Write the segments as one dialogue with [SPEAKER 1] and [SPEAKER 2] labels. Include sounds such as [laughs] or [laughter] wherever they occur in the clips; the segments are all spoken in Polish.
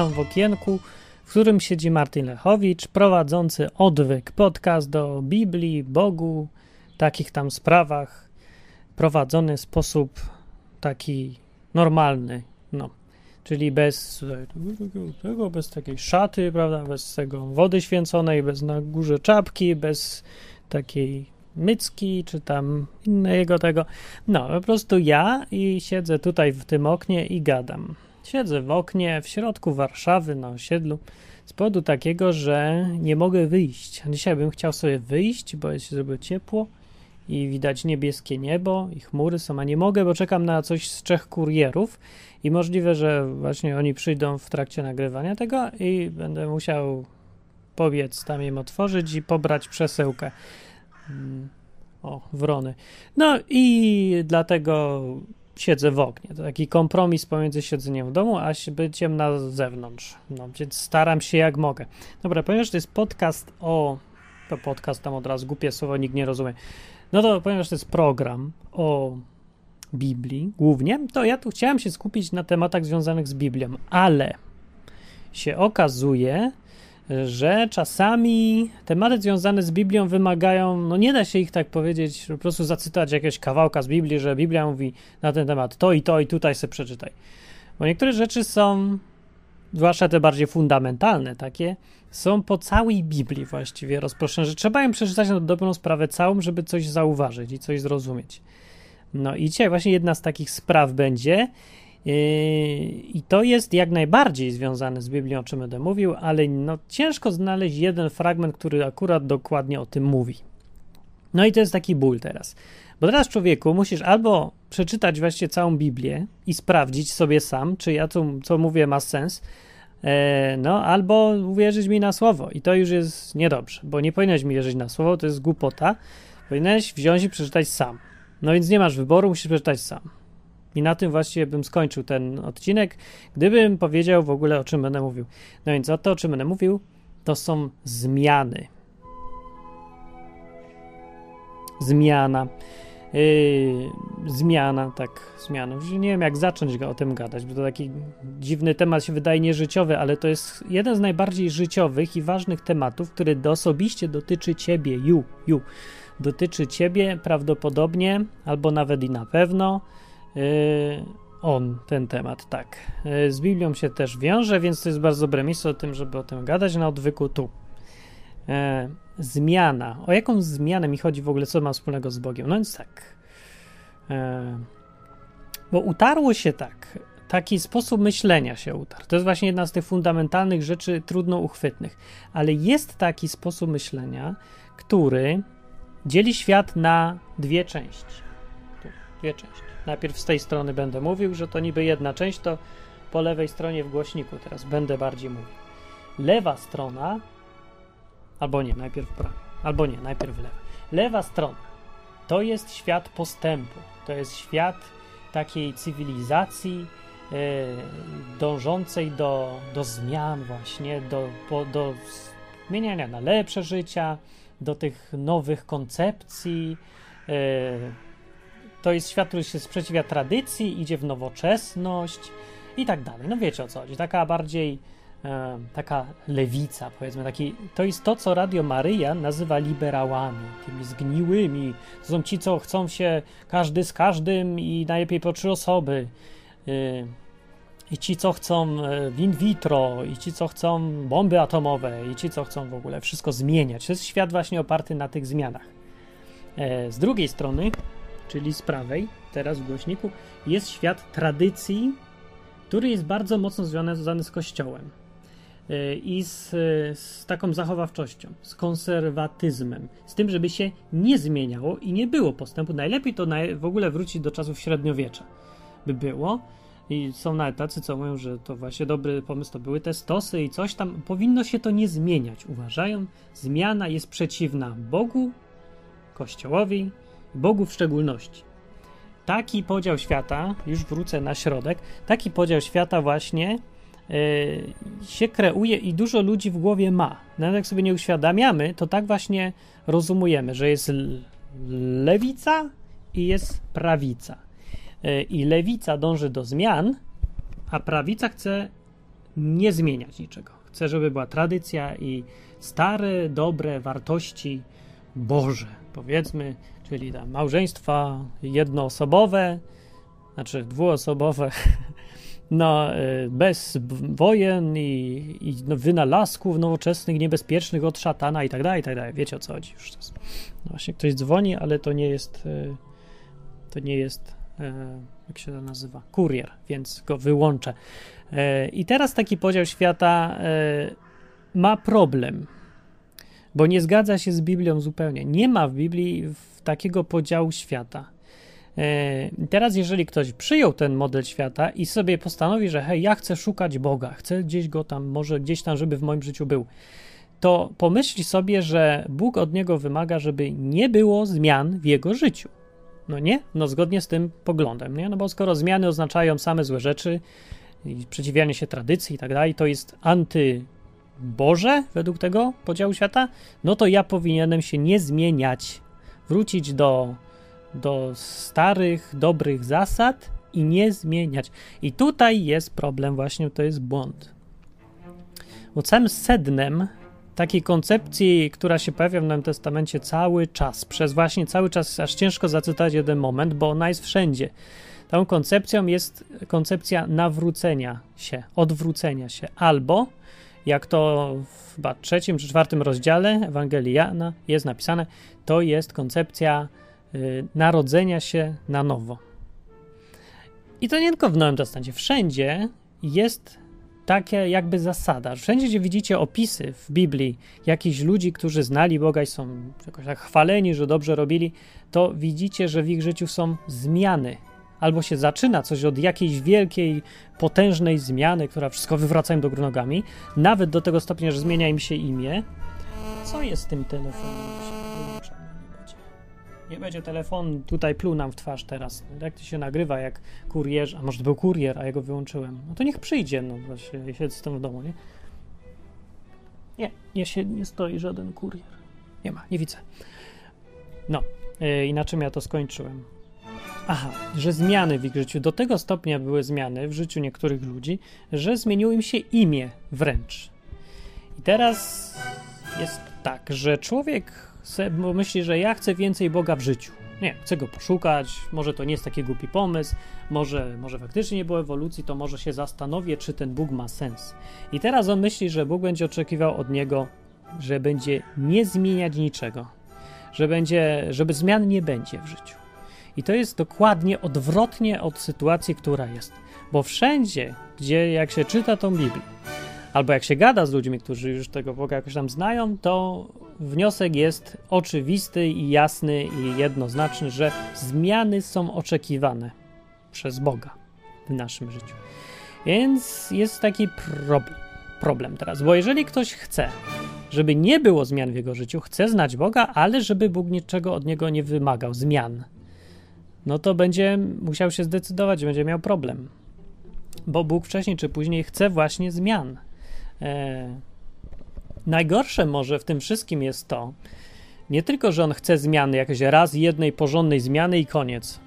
[SPEAKER 1] Witam w okienku, w którym siedzi Martin Lechowicz, prowadzący odwyk, podcast do Biblii, Bogu, takich tam sprawach, prowadzony w sposób taki normalny, no, czyli bez tego, bez takiej szaty, prawda, bez tego wody święconej, bez na górze czapki, bez takiej mycki, czy tam innego tego. No, po prostu ja i siedzę tutaj w tym oknie i gadam. Siedzę w oknie w środku Warszawy na osiedlu z powodu takiego, że nie mogę wyjść. Dzisiaj bym chciał sobie wyjść, bo jest zrobiło ciepło i widać niebieskie niebo i chmury są, a nie mogę, bo czekam na coś z trzech kurierów i możliwe, że właśnie oni przyjdą w trakcie nagrywania tego i będę musiał pobiec tam im otworzyć i pobrać przesyłkę. Mm, o, wrony. No i dlatego siedzę w oknie. To taki kompromis pomiędzy siedzeniem w domu, a byciem na zewnątrz. No, więc staram się jak mogę. Dobra, ponieważ to jest podcast o... To podcast tam od razu, głupie słowo, nikt nie rozumie. No to ponieważ to jest program o Biblii głównie, to ja tu chciałem się skupić na tematach związanych z Biblią, ale się okazuje, że czasami tematy związane z Biblią wymagają, no nie da się ich tak powiedzieć, po prostu zacytować jakiegoś kawałka z Biblii, że Biblia mówi na ten temat to i to i tutaj sobie przeczytaj. Bo niektóre rzeczy są, zwłaszcza te bardziej fundamentalne takie, są po całej Biblii właściwie rozproszone, że trzeba im przeczytać na dobrą sprawę całą, żeby coś zauważyć i coś zrozumieć. No i dzisiaj właśnie jedna z takich spraw będzie, I to jest jak najbardziej związane z Biblią, o czym będę mówił, ale no, ciężko znaleźć jeden fragment, który akurat dokładnie o tym mówi. No i to jest taki ból teraz. Bo teraz, człowieku, musisz albo przeczytać właśnie całą Biblię i sprawdzić sobie sam, czy ja to, co mówię, ma sens, e, no, albo uwierzyć mi na słowo. I to już jest niedobrze, bo nie powinieneś mi wierzyć na słowo, to jest głupota. Powinieneś wziąć i przeczytać sam. No więc nie masz wyboru, musisz przeczytać sam. I na tym właściwie bym skończył ten odcinek, gdybym powiedział w ogóle o czym będę mówił. No więc o to, o czym będę mówił, to są zmiany. Zmiana. Yy, zmiana, tak, zmiana. Nie wiem, jak zacząć go o tym gadać, bo to taki dziwny temat się wydaje nieżyciowy, ale to jest jeden z najbardziej życiowych i ważnych tematów, który osobiście dotyczy ciebie, you, you. Dotyczy ciebie prawdopodobnie, albo nawet i na pewno on, ten temat, tak. Yy, z Biblią się też wiąże, więc to jest bardzo dobre miejsce o tym, żeby o tym gadać na odwyku tu. Yy, zmiana. O jaką zmianę mi chodzi w ogóle, co ma wspólnego z Bogiem? No więc tak. Bo utarło się tak, taki sposób myślenia się utarł. To jest właśnie jedna z tych fundamentalnych rzeczy trudno uchwytnych. Ale jest taki sposób myślenia, który dzieli świat na dwie części. Dwie części. Najpierw z tej strony będę mówił, że to niby jedna część, to po lewej stronie w głośniku teraz będę bardziej mówił. Lewa strona, albo nie, najpierw prawa, albo nie, najpierw lewa. Lewa strona to jest świat postępu, to jest świat takiej cywilizacji yy, dążącej do, do zmian właśnie, do, po, do zmieniania na lepsze życia, do tych nowych koncepcji, yy, to jest świat, który się sprzeciwia tradycji, idzie w nowoczesność i tak dalej. No wiecie o co chodzi. Taka bardziej e, taka lewica, powiedzmy, taki, to jest to, co Radio Maryja nazywa liberałami, tymi zgniłymi. To są ci, co chcą się każdy z każdym i najlepiej po trzy osoby. E, I ci, co chcą e, in vitro, i ci, co chcą bomby atomowe, i ci, co chcą w ogóle wszystko zmieniać. To jest świat właśnie oparty na tych zmianach. E, z drugiej strony czyli z prawej, teraz w głośniku, jest świat tradycji, który jest bardzo mocno związany z Kościołem e, i z, z, taką zachowawczością, z konserwatyzmem, z tym, żeby się nie zmieniało i nie było postępu. Najlepiej to w ogóle wrócić do czasów średniowiecza by było. I są nawet tacy, co mówią, że to właśnie dobry pomysł to były te stosy i coś tam. Powinno się to nie zmieniać, uważają. Zmiana jest przeciwna Bogu, Kościołowi Bogu w szczególności. Taki podział świata, już wrócę na środek, taki podział świata właśnie yy, się kreuje i dużo ludzi w głowie ma. Nawet jak sobie nie uświadamiamy, to tak właśnie rozumujemy, że jest lewica i jest prawica. Yy, I lewica dąży do zmian, a prawica chce nie zmieniać niczego. Chcę, żeby była tradycja i stare, dobre wartości Boże, powiedzmy, czyli tam małżeństwa jednoosobowe, znaczy dwuosobowe, [laughs] no, y, bez wojen i, i no, wynalazków nowoczesnych, niebezpiecznych od szatana i tak dalej, i tak dalej. Wiecie o co chodzi już. No właśnie ktoś dzwoni, ale to nie jest, y, to nie jest, y, jak się to nazywa, kurier, więc go wyłączę. I teraz taki podział świata ma problem, bo nie zgadza się z Biblią zupełnie. Nie ma w Biblii takiego podziału świata. E, teraz, jeżeli ktoś przyjął ten model świata i sobie postanowi, że hej, ja chcę szukać Boga, chcę gdzieś go tam, może gdzieś tam, żeby w moim życiu był, to pomyśli sobie, że Bóg od niego wymaga, żeby nie było zmian w jego życiu. No nie? No zgodnie z tym poglądem, nie? No bo skoro zmiany oznaczają same złe rzeczy, i się tradycji i tak dalej, to jest antyboże według tego podziału świata, no to ja powinienem się nie zmieniać, wrócić do do starych, dobrych zasad i nie zmieniać. I tutaj jest problem, właśnie to jest błąd. Bo całym sednem takiej koncepcji, która się pojawia w Nowym Testamencie cały czas, przez właśnie cały czas, aż ciężko zacytować jeden moment, bo ona jest wszędzie. Tą koncepcją jest koncepcja nawrócenia się, odwrócenia się, albo jak to w chyba trzecim czy czwartym rozdziale Ewangelii Jana jest napisane, to jest koncepcja Y, narodzenia się na nowo. I to nie tylko w Nowym Testamencie, wszędzie jest taka jakby zasada. Wszędzie, gdzie widzicie opisy w Biblii jakichś ludzi, którzy znali Boga i są jakoś tak chwaleni, że dobrze robili, to widzicie, że w ich życiu są zmiany. Albo się zaczyna coś od jakiejś wielkiej, potężnej zmiany, która wszystko wywraca im do góry nogami, nawet do tego stopnia, że zmienia im się imię. Co jest z tym telefonem? Nie będzie telefon, tutaj pluł nam w twarz teraz. Jak to się nagrywa, jak kurierz, a może to był kurier, a ja go wyłączyłem. No to niech przyjdzie, no właśnie, siedzę tam w domu, nie? Nie, nie, się, nie stoi żaden kurier. Nie ma, nie widzę. No, yy, i na czym ja to skończyłem? Aha, że zmiany w ich życiu, do tego stopnia były zmiany w życiu niektórych ludzi, że zmieniło im się imię wręcz. I teraz jest tak, że człowiek myśli, że ja chcę więcej Boga w życiu. Nie, chcę go poszukać, może to nie jest taki głupi pomysł, może, może faktycznie nie było ewolucji, to może się zastanowię, czy ten Bóg ma sens. I teraz on myśli, że Bóg będzie oczekiwał od niego, że będzie nie zmieniać niczego, że będzie, żeby zmian nie będzie w życiu. I to jest dokładnie odwrotnie od sytuacji, która jest. Bo wszędzie, gdzie jak się czyta tą Biblię, albo jak się gada z ludźmi, którzy już tego Boga jakoś tam znają, to wniosek jest oczywisty i jasny i jednoznaczny, że zmiany są oczekiwane przez Boga w naszym życiu. Więc jest taki problem, problem teraz, bo jeżeli ktoś chce, żeby nie było zmian w jego życiu, chce znać Boga, ale żeby Bóg niczego od niego nie wymagał, zmian, no to będzie musiał się zdecydować, będzie miał problem. Bo Bóg wcześniej czy później chce właśnie zmian. E, najgorsze może w tym wszystkim jest to, nie tylko, że on chce zmiany, jakieś raz jednej porządnej zmiany i koniec.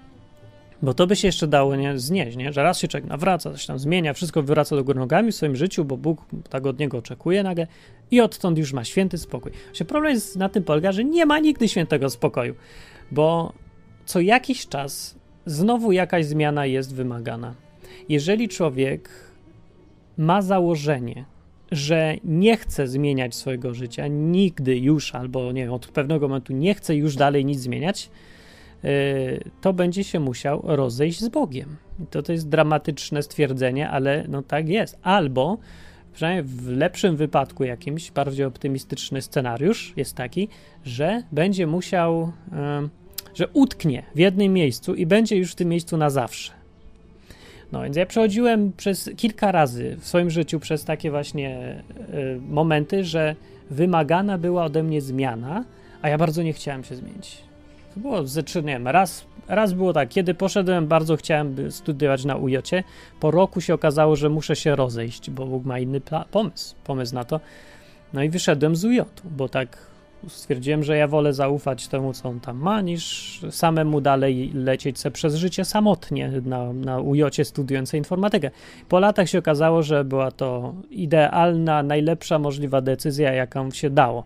[SPEAKER 1] Bo to by się jeszcze dało nie, znieść, nie? że raz się człowiek nawraca, coś tam zmienia, wszystko wywraca do góry nogami w swoim życiu, bo Bóg tak od niego oczekuje nagle i odtąd już ma święty spokój. Problem jest na tym polega, że nie ma nigdy świętego spokoju, bo co jakiś czas znowu jakaś zmiana jest wymagana. Jeżeli człowiek ma założenie, że nie chce zmieniać swojego życia nigdy już, albo nie wiem, od pewnego momentu nie chce już dalej nic zmieniać, e, to będzie się musiał rozejść z Bogiem. To, to jest dramatyczne stwierdzenie, ale no tak jest. Albo przynajmniej w lepszym wypadku jakimś, bardziej optymistyczny scenariusz jest taki, że będzie musiał, że utknie w jednym miejscu i będzie już w tym miejscu na zawsze no więc ja przechodziłem przez kilka razy w swoim życiu przez takie właśnie y, momenty, że wymagana była ode mnie zmiana, a ja bardzo nie chciałem się zmienić. To było ze trzy, nie wiem, raz, raz było tak, kiedy poszedłem, bardzo chciałem studiować na UJ. Po roku się okazało, że muszę się rozejść, bo Bóg ma inny pomysł, pomysł na to. No i wyszedłem z UJ, bo tak stwierdziłem, że ja wolę zaufać temu, co on tam ma, niż samemu dalej lecieć se przez życie samotnie na, na ujocie studiującej informatykę. Po latach się okazało, że była to idealna, najlepsza możliwa decyzja, jaką się dało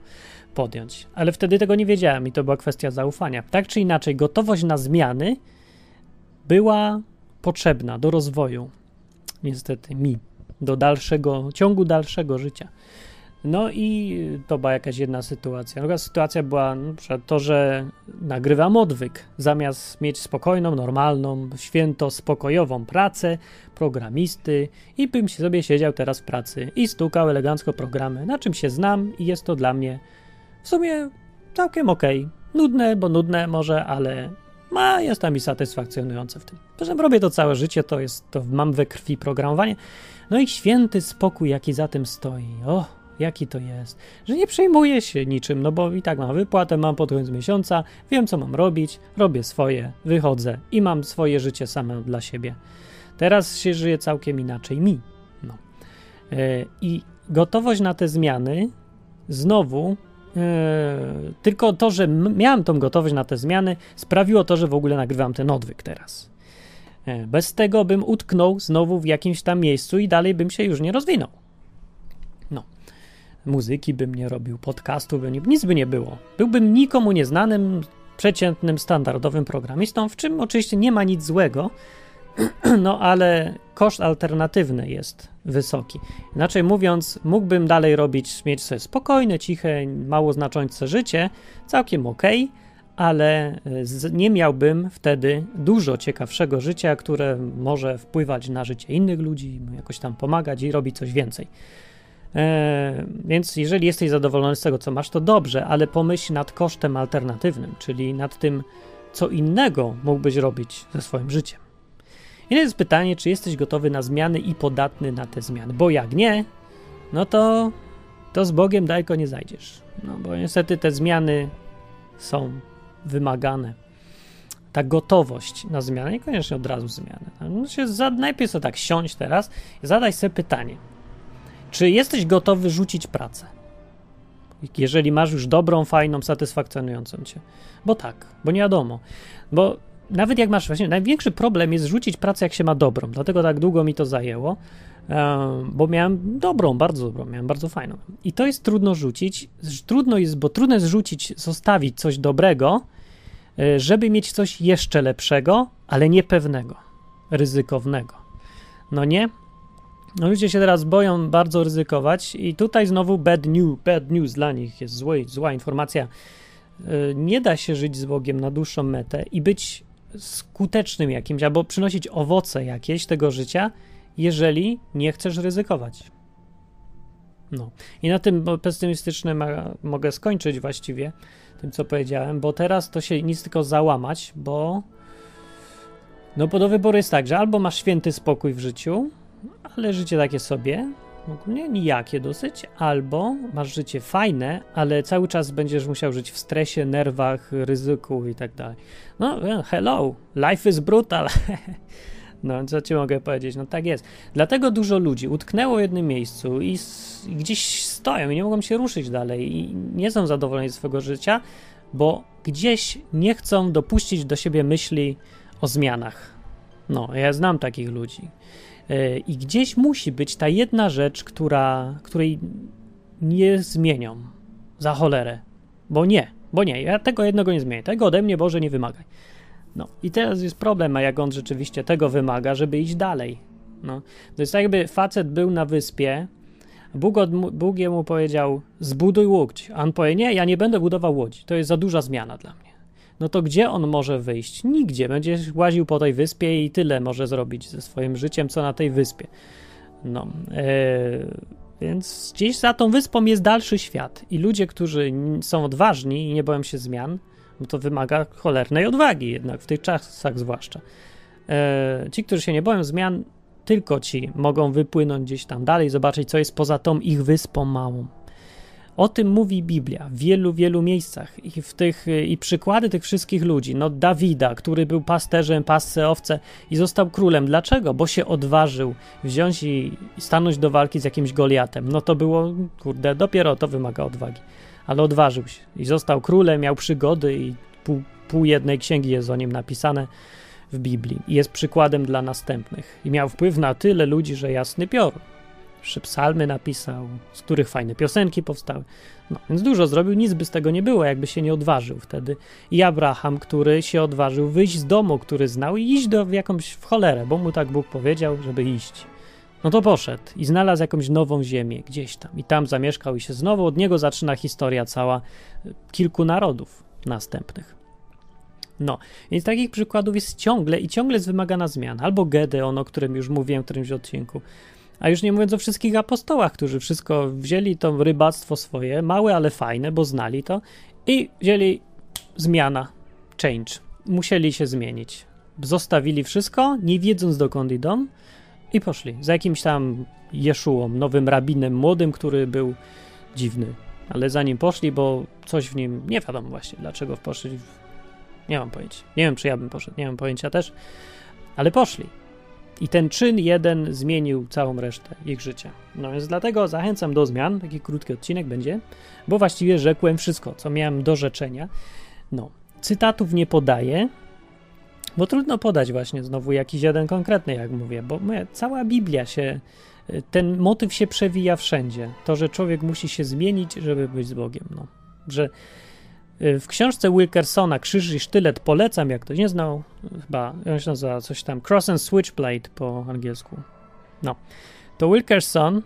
[SPEAKER 1] podjąć. Ale wtedy tego nie wiedziałem i to była kwestia zaufania. Tak czy inaczej, gotowość na zmiany była potrzebna do rozwoju, niestety mi, do dalszego, ciągu dalszego życia. No i to była jakaś jedna sytuacja. Druga sytuacja była przykład to, że nagrywam odwyk. Zamiast mieć spokojną, normalną, święto spokojową pracę programisty i bym sobie siedział teraz w pracy i stukał elegancko programy, na czym się znam i jest to dla mnie w sumie całkiem okej. Okay. Nudne, bo nudne może, ale ma, jest tam i satysfakcjonujące w tym. Zresztą robię to całe życie, to jest, to mam we krwi programowanie. No i święty spokój, jaki za tym stoi. O, jaki to jest, że nie przejmuję się niczym, no bo i tak mam wypłatę, mam pod koniec miesiąca, wiem co mam robić, robię swoje, wychodzę i mam swoje życie same dla siebie. Teraz się żyje całkiem inaczej mi. No. Yy, I gotowość na te zmiany znowu Yy, tylko to, że miałem tą gotowość na te zmiany, sprawiło to, że w ogóle nagrywam ten odwyk teraz. Yy, bez tego bym utknął znowu w jakimś tam miejscu i dalej bym się już nie rozwinął. Muzyki bym nie robił, podcastu bym nie, nic by nie było. Byłbym nikomu nieznanym, przeciętnym, standardowym programistą, w czym oczywiście nie ma nic złego, [clears throat] no ale koszt alternatywny jest wysoki. Inaczej mówiąc, mógłbym dalej robić, mieć sobie spokojne, ciche, mało znaczące życie, całkiem ok, ale e, nie miałbym wtedy dużo ciekawszego życia, które może wpływać na życie innych ludzi, jakoś tam pomagać i robić coś więcej. E, więc jeżeli jesteś zadowolony z tego, co masz, to dobrze, ale pomyśl nad kosztem alternatywnym, czyli nad tym, co innego mógłbyś robić ze swoim życiem. I jest pytanie, czy jesteś gotowy na zmiany i podatny na te zmiany, bo jak nie, no to, to z Bogiem daleko nie zajdziesz. No bo niestety te zmiany są wymagane. Ta gotowość na zmianę, niekoniecznie od razu zmiany. No się za, najpierw sobie tak siąść teraz i zadaj sobie pytanie, czy jesteś gotowy rzucić pracę? Jeżeli masz już dobrą, fajną, satysfakcjonującą cię. Bo tak, bo nie wiadomo. Bo nawet jak masz, właśnie największy problem jest rzucić pracę, jak się ma dobrą. Dlatego tak długo mi to zajęło, bo miałem dobrą, bardzo dobrą, miałem bardzo fajną. I to jest trudno rzucić. Trudno jest, bo trudno jest rzucić, zostawić coś dobrego, e, żeby mieć coś jeszcze lepszego, ale niepewnego, ryzykownego. No nie? No ludzie się teraz boją bardzo ryzykować i tutaj znowu bad news, bad news dla nich jest zły, zła informacja. E, nie da się żyć z Bogiem na dłuższą metę i być skutecznym jakimś, albo przynosić owoce jakieś tego życia, jeżeli nie chcesz ryzykować. No. I na tym pesymistycznym mogę skończyć właściwie, tym co powiedziałem, bo teraz to się nic tylko załamać, bo no bo do wyboru jest tak, że albo masz święty spokój w życiu, ale życie takie sobie, ogólnie nijakie dosyć, albo masz życie fajne, ale cały czas będziesz musiał żyć w stresie, nerwach, ryzyku i tak dalej. No, hello, life is brutal. [laughs] No, co ci mogę powiedzieć? No tak jest. Dlatego dużo ludzi utknęło w jednym miejscu i, i gdzieś stoją i nie mogą się ruszyć dalej i nie są zadowoleni ze swojego życia, bo gdzieś nie chcą dopuścić do siebie myśli o zmianach. No, ja znam takich ludzi. I gdzieś musi być ta jedna rzecz, która, której nie zmienią za cholerę. Bo nie, bo nie, ja tego jednego nie zmienię. Tego ode mnie, Boże, nie wymagaj. No i teraz jest problem, a jak on rzeczywiście tego wymaga, żeby iść dalej. No. To jest tak, jakby facet był na wyspie, Bóg, od, Bóg jemu powiedział, zbuduj łódź. A on powie, nie, ja nie będę budował łodzi. To jest za duża zmiana dla mnie no to gdzie on może wyjść? Nigdzie. Będzie łaził po tej wyspie i tyle może zrobić ze swoim życiem, co na tej wyspie. No, e, więc gdzieś za tą wyspą jest dalszy świat i ludzie, którzy są odważni i nie boją się zmian, no to wymaga cholernej odwagi jednak, w tych czasach zwłaszcza. E, ci, którzy się nie boją zmian, tylko ci mogą wypłynąć gdzieś tam dalej, zobaczyć, co jest poza tą ich wyspą małą. O tym mówi Biblia w wielu, wielu miejscach i w tych i przykłady tych wszystkich ludzi. No Dawida, który był pasterzem, pasce owce i został królem. Dlaczego? Bo się odważył wziąć i stanąć do walki z jakimś Goliatem. No to było, kurde, dopiero to wymaga odwagi. Ale odważył się i został królem, miał przygody i pół, pół jednej księgi jest o nim napisane w Biblii i jest przykładem dla następnych. I miał wpływ na tyle ludzi, że jasny piorun. Trzy psalmy napisał, z których fajne piosenki powstały. No, więc dużo zrobił, nic by z tego nie było, jakby się nie odważył wtedy. I Abraham, który się odważył wyjść z domu, który znał i iść do, w jakąś w cholerę, bo mu tak Bóg powiedział, żeby iść. No to poszedł i znalazł jakąś nową ziemię gdzieś tam i tam zamieszkał i się znowu od niego zaczyna historia cała kilku narodów następnych. No, więc takich przykładów jest ciągle i ciągle jest wymagana zmiana. Albo Gedeon, o którym już mówiłem w którymś odcinku. A już nie mówiąc o wszystkich apostołach, którzy wszystko wzięli to rybactwo swoje, małe, ale fajne, bo znali to i wzięli zmiana, change. Musieli się zmienić. Zostawili wszystko, nie wiedząc dokąd idą i poszli za jakimś tam Jeszuą, nowym rabinem młodym, który był dziwny. Ale za nim poszli, bo coś w nim, nie wiadomo właśnie dlaczego poszli. Nie mam pojęcia. Nie wiem, czy ja bym poszedł, nie mam pojęcia też, ale poszli. I ten czyn jeden zmienił całą resztę ich życia. No więc dlatego zachęcam do zmian. Taki krótki odcinek będzie, bo właściwie rzekłem wszystko, co miałem do rzeczenia. No, cytatów nie podaję, bo trudno podać właśnie znowu jakiś jeden konkretny, jak mówię, bo cała Biblia się, ten motyw się przewija wszędzie. To, że człowiek musi się zmienić, żeby być z Bogiem. No, że w książce Wilkersona Krzyż i sztylet polecam, jak ktoś nie znał, chyba on się nazywa coś tam Cross and Switchblade po angielsku. No, to Wilkerson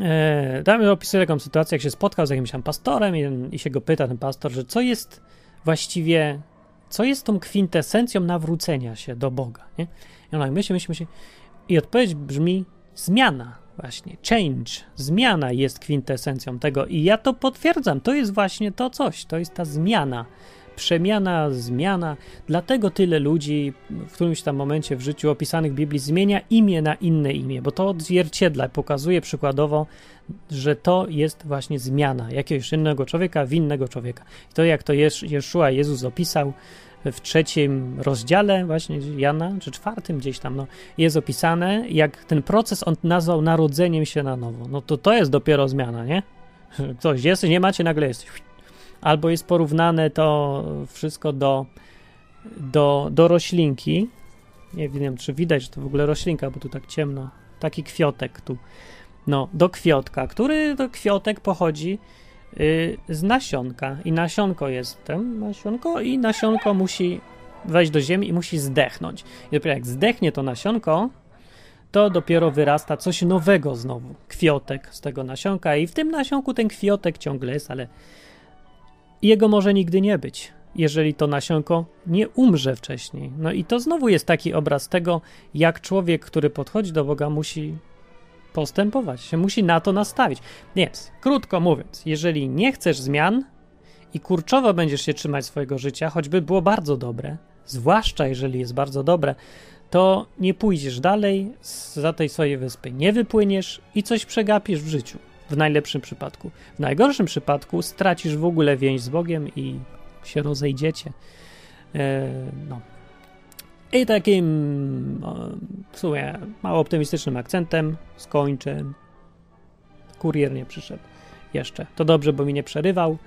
[SPEAKER 1] e, tam opisuje taką sytuację, jak się spotkał z jakimś tam pastorem i, i się go pyta ten pastor, że co jest właściwie, co jest tą kwintesencją nawrócenia się do Boga, nie? I on myśli, myśli, myśli i odpowiedź brzmi zmiana Właśnie, change, zmiana jest kwintesencją tego i ja to potwierdzam. To jest właśnie to coś, to jest ta zmiana. Przemiana, zmiana. Dlatego tyle ludzi w którymś tam momencie w życiu opisanych w Biblii zmienia imię na inne imię, bo to odzwierciedla, pokazuje przykładowo, że to jest właśnie zmiana jakiegoś innego człowieka w innego człowieka. I to jak to Jeszua Jezus opisał, w trzecim rozdziale właśnie Jana, czy czwartym gdzieś tam, no, jest opisane, jak ten proces on nazwał narodzeniem się na nowo. No to to jest dopiero zmiana, nie? [laughs] Ktoś jest, nie macie, nagle jesteś. Albo jest porównane to wszystko do, do, do roślinki. Nie wiem, czy widać, że to w ogóle roślinka, bo tu tak ciemno. Taki kwiotek tu. No, do kwiotka, który to kwiotek pochodzi z nasionka i nasionko jest tam nasionko i nasionko musi wejść do ziemi i musi zdechnąć. I dopiero jak zdechnie to nasionko, to dopiero wyrasta coś nowego znowu, kwiotek z tego nasionka i w tym nasionku ten kwiotek ciągle jest, ale jego może nigdy nie być, jeżeli to nasionko nie umrze wcześniej. No i to znowu jest taki obraz tego, jak człowiek, który podchodzi do Boga, musi postępować, się musi na to nastawić. Więc, krótko mówiąc, jeżeli nie chcesz zmian i kurczowo będziesz się trzymać swojego życia, choćby było bardzo dobre, zwłaszcza jeżeli jest bardzo dobre, to nie pójdziesz dalej za tej swojej wyspy, nie wypłyniesz i coś przegapisz w życiu. W najlepszym przypadku. W najgorszym przypadku stracisz w ogóle więź z Bogiem i się rozejdziecie. E, no, i takim w sumie mało optymistycznym akcentem skończę. Kurier nie przyszedł jeszcze. To dobrze, bo mi nie przerywał.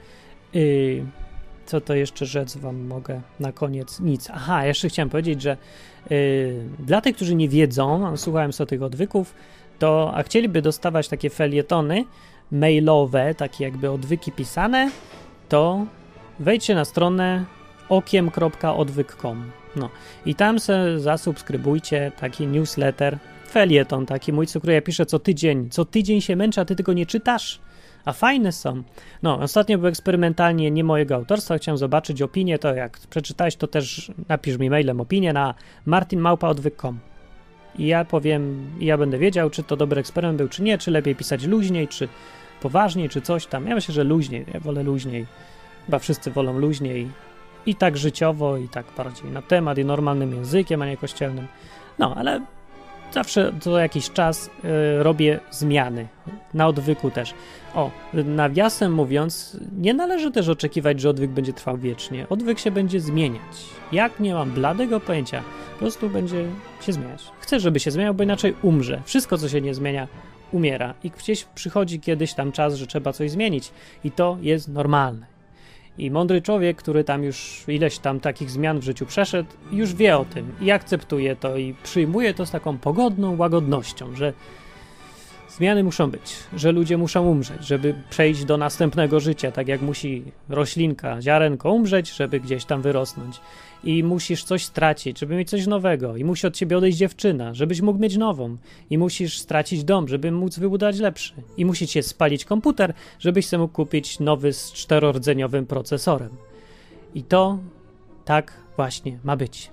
[SPEAKER 1] Co to jeszcze rzec wam mogę na koniec? Nic. Aha, jeszcze chciałem powiedzieć, że yy, dla tych, którzy nie wiedzą, słuchałem sobie tych odwyków, to a chcieliby dostawać takie felietony mailowe, takie jakby odwyki pisane, to wejdźcie na stronę okiem.odwyk.com no i tam se zasubskrybujcie taki newsletter, felieton taki mój, co ja piszę co tydzień. Co tydzień się męczę, a ty tego nie czytasz? A fajne są. No, ostatnio był eksperymentalnie nie mojego autorstwa, chciałem zobaczyć opinię, to jak przeczytałeś, to też napisz mi mailem opinię na martinmałpaodwyk.com i ja powiem, i ja będę wiedział, czy to dobry eksperyment był, czy nie, czy lepiej pisać luźniej, czy poważniej, czy coś tam. Ja myślę, że luźniej, ja wolę luźniej. Chyba wszyscy wolą luźniej i tak życiowo, i tak bardziej na temat, i normalnym językiem, a nie kościelnym. No, ale zawsze co jakiś czas y, robię zmiany. Na odwyku też. O, nawiasem mówiąc, nie należy też oczekiwać, że odwyk będzie trwał wiecznie. Odwyk się będzie zmieniać. Jak nie mam bladego pojęcia, po prostu będzie się zmieniać. Chcę, żeby się zmieniał, bo inaczej umrze. Wszystko, co się nie zmienia, umiera. I gdzieś przychodzi kiedyś tam czas, że trzeba coś zmienić. I to jest normalne. I mądry człowiek, który tam już ileś tam takich zmian w życiu przeszedł, już wie o tym i akceptuje to i przyjmuje to z taką pogodną łagodnością, że zmiany muszą być, że ludzie muszą umrzeć, żeby przejść do następnego życia, tak jak musi roślinka, ziarenko umrzeć, żeby gdzieś tam wyrosnąć i musisz coś stracić, żeby mieć coś nowego, i musi od ciebie odejść dziewczyna, żebyś mógł mieć nową, i musisz stracić dom, żeby móc wybudować lepszy, i musi cię spalić komputer, żebyś sobie mógł kupić nowy z czterordzeniowym procesorem. I to tak właśnie ma być.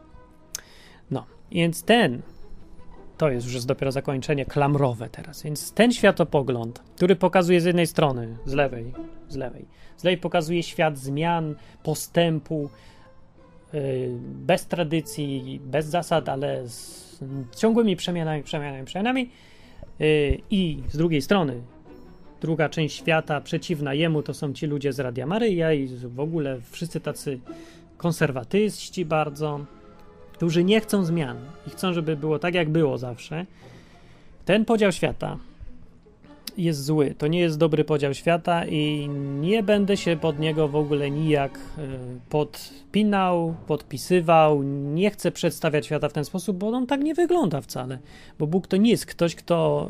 [SPEAKER 1] No, więc ten to jest już dopiero zakończenie klamrowe teraz. Więc ten światopogląd, który pokazuje z jednej strony, z lewej, z lewej, z lewej pokazuje świat zmian, postępu, bez tradycji, bez zasad, ale z ciągłymi przemianami, przemianami, przemianami. Y, I z drugiej strony, druga część świata przeciwna jemu to są ci ludzie z Radia Maryja i w ogóle wszyscy tacy konserwatyści bardzo, którzy nie chcą zmian i chcą, żeby było tak, jak było zawsze. Ten podział świata jest zły. To nie jest dobry podział świata i nie będę się pod niego w ogóle nijak e, podpinał, podpisywał. Nie chcę przedstawiać świata w ten sposób, bo on tak nie wygląda wcale. Bo Bóg to nie jest ktoś, kto,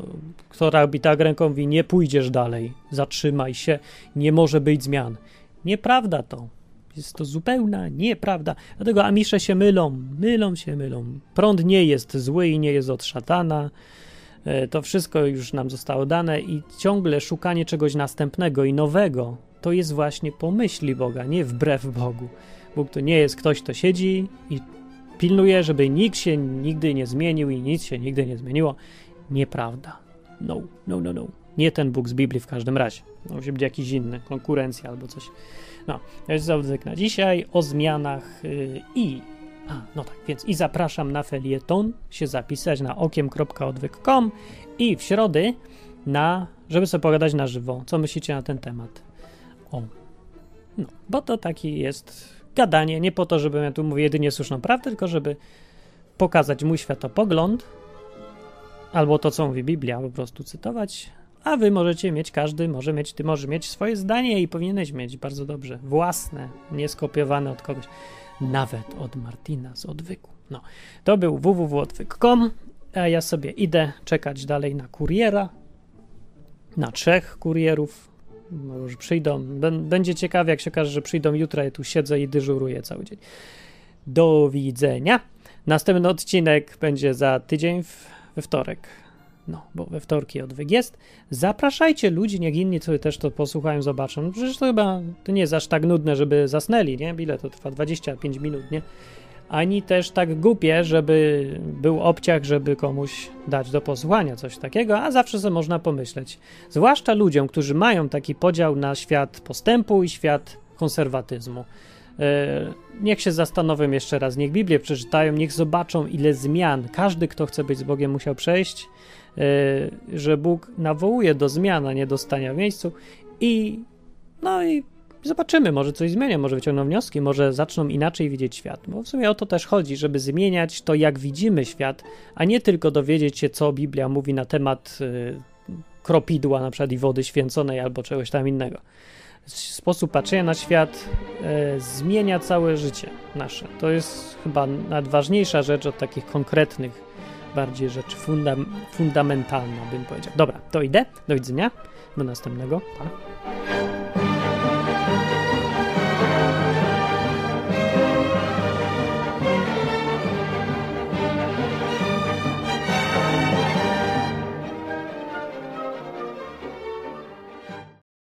[SPEAKER 1] kto robi tak ręką mówi, nie pójdziesz dalej, zatrzymaj się, nie może być zmian. Nieprawda to. Jest to zupełna nieprawda. Dlatego Amisze się mylą, mylą się, mylą. Prąd nie jest zły i nie jest od szatana. E, to wszystko już nam zostało dane i ciągle szukanie czegoś następnego i nowego to jest właśnie pomyśli Boga, nie wbrew Bogu. Bóg to nie jest ktoś, kto siedzi i pilnuje, żeby nikt się nigdy nie zmienił i nic się nigdy nie zmieniło. Nieprawda. No, no, no, no. Nie ten Bóg z Biblii w każdym razie. Musi być jakiś inny, konkurencja albo coś. No, to jest zawodnik na dzisiaj o zmianach yy, i a, no tak, więc i zapraszam na felieton się zapisać na okiem.odwyk.com i w środy na, żeby sobie pogadać na żywo, co myślicie na ten temat. O, no, bo to taki jest gadanie, nie po to, żebym ja tu mówił jedynie słuszną prawdę, tylko żeby pokazać mój światopogląd, albo to, co mówi Biblia, po prostu cytować, a wy możecie mieć, każdy może mieć, ty może mieć swoje zdanie i powinieneś mieć bardzo dobrze, własne, nieskopiowane od kogoś nawet od Martina z odwyku. No, to był www.odwyk.com, a ja sobie idę czekać dalej na kuriera, na trzech kurierów. Może przyjdą. Będzie ciekawie, jak się okaże, że przyjdą jutro. Ja tu siedzę i dyżuruję cały dzień. Do widzenia. Następny odcinek będzie za tydzień we wtorek. No, bo we wtorki odwyk jest. Zapraszajcie ludzi, niech inni sobie też to posłuchają, zobaczą. No, przecież to chyba to nie jest aż tak nudne, żeby zasnęli, nie? Ile to trwa? 25 minut, nie? Ani też tak głupie, żeby był obciach, żeby komuś dać do posłuchania coś takiego, a zawsze sobie można pomyśleć. Zwłaszcza ludziom, którzy mają taki podział na świat postępu i świat konserwatyzmu. E, niech się zastanowią jeszcze raz, niech Biblię przeczytają, niech zobaczą, ile zmian każdy, kto chce być z Bogiem, musiał przejść że Bóg nawołuje do zmian, a nie do stania w miejscu i no i zobaczymy, może coś zmienią, może wyciągną wnioski, może zaczną inaczej widzieć świat, bo w sumie o to też chodzi, żeby zmieniać to, jak widzimy świat, a nie tylko dowiedzieć się, co Biblia mówi na temat y, kropidła na przykład i wody święconej albo czegoś tam innego. Sposób patrzenia na świat y, zmienia całe życie nasze. To jest chyba najważniejsza rzecz od takich konkretnych bardziej rzecz fundam, fundamentalna, bym powiedział. Dobra, to idę. Do widzenia. Do następnego. Pa.